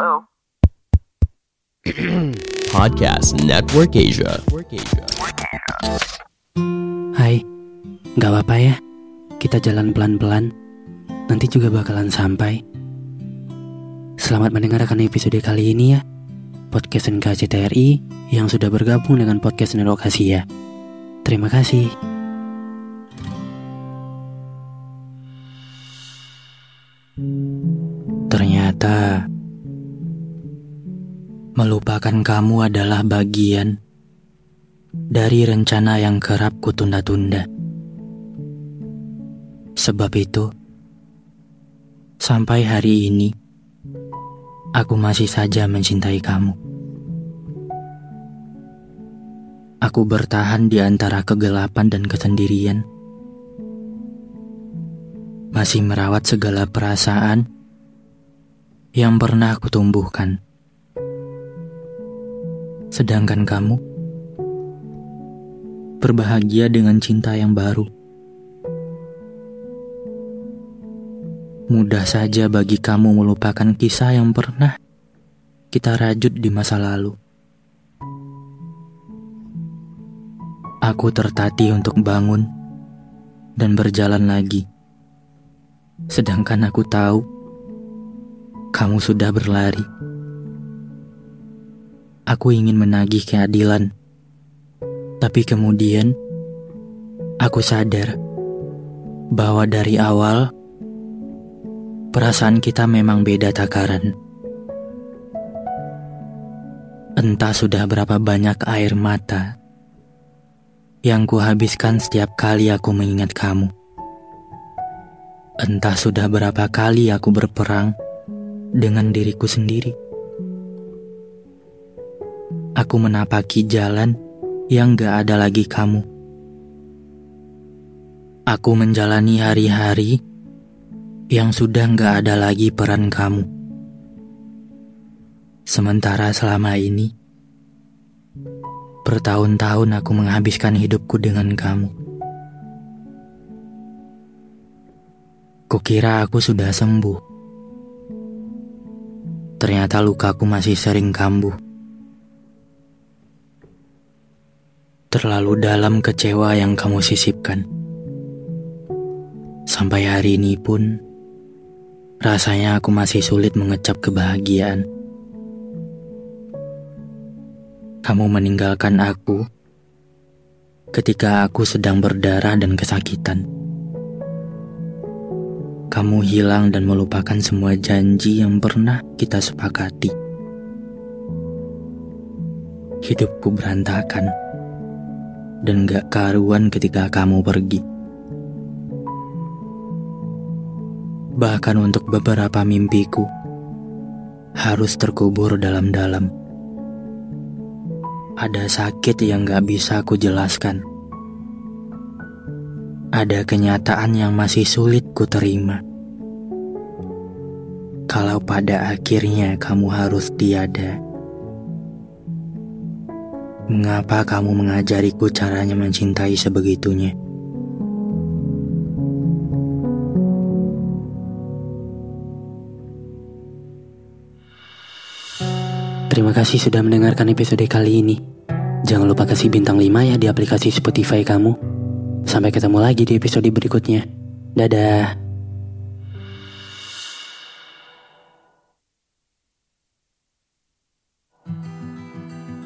Hello? Podcast Network Asia. Hai, gak apa-apa ya. Kita jalan pelan-pelan. Nanti juga bakalan sampai. Selamat mendengarkan episode kali ini ya. Podcast NKCTRI yang sudah bergabung dengan podcast Network Asia. Terima kasih. Ternyata melupakan kamu adalah bagian dari rencana yang kerap kutunda-tunda. Sebab itu, sampai hari ini, aku masih saja mencintai kamu. Aku bertahan di antara kegelapan dan kesendirian, masih merawat segala perasaan yang pernah aku tumbuhkan. Sedangkan kamu berbahagia dengan cinta yang baru. Mudah saja bagi kamu melupakan kisah yang pernah kita rajut di masa lalu. Aku tertatih untuk bangun dan berjalan lagi. Sedangkan aku tahu kamu sudah berlari. Aku ingin menagih keadilan. Tapi kemudian aku sadar bahwa dari awal perasaan kita memang beda takaran. Entah sudah berapa banyak air mata yang kuhabiskan setiap kali aku mengingat kamu. Entah sudah berapa kali aku berperang dengan diriku sendiri. Aku menapaki jalan yang gak ada lagi kamu. Aku menjalani hari-hari yang sudah gak ada lagi peran kamu. Sementara selama ini, bertahun-tahun aku menghabiskan hidupku dengan kamu. Kukira aku sudah sembuh. Ternyata lukaku masih sering kambuh. Terlalu dalam kecewa yang kamu sisipkan. Sampai hari ini pun, rasanya aku masih sulit mengecap kebahagiaan. Kamu meninggalkan aku ketika aku sedang berdarah dan kesakitan. Kamu hilang dan melupakan semua janji yang pernah kita sepakati. Hidupku berantakan dan gak karuan ketika kamu pergi. Bahkan untuk beberapa mimpiku harus terkubur dalam-dalam. Ada sakit yang gak bisa aku jelaskan. Ada kenyataan yang masih sulit ku terima. Kalau pada akhirnya kamu harus tiada. Mengapa kamu mengajariku caranya mencintai sebegitunya? Terima kasih sudah mendengarkan episode kali ini. Jangan lupa kasih bintang 5 ya di aplikasi Spotify kamu. Sampai ketemu lagi di episode berikutnya. Dadah.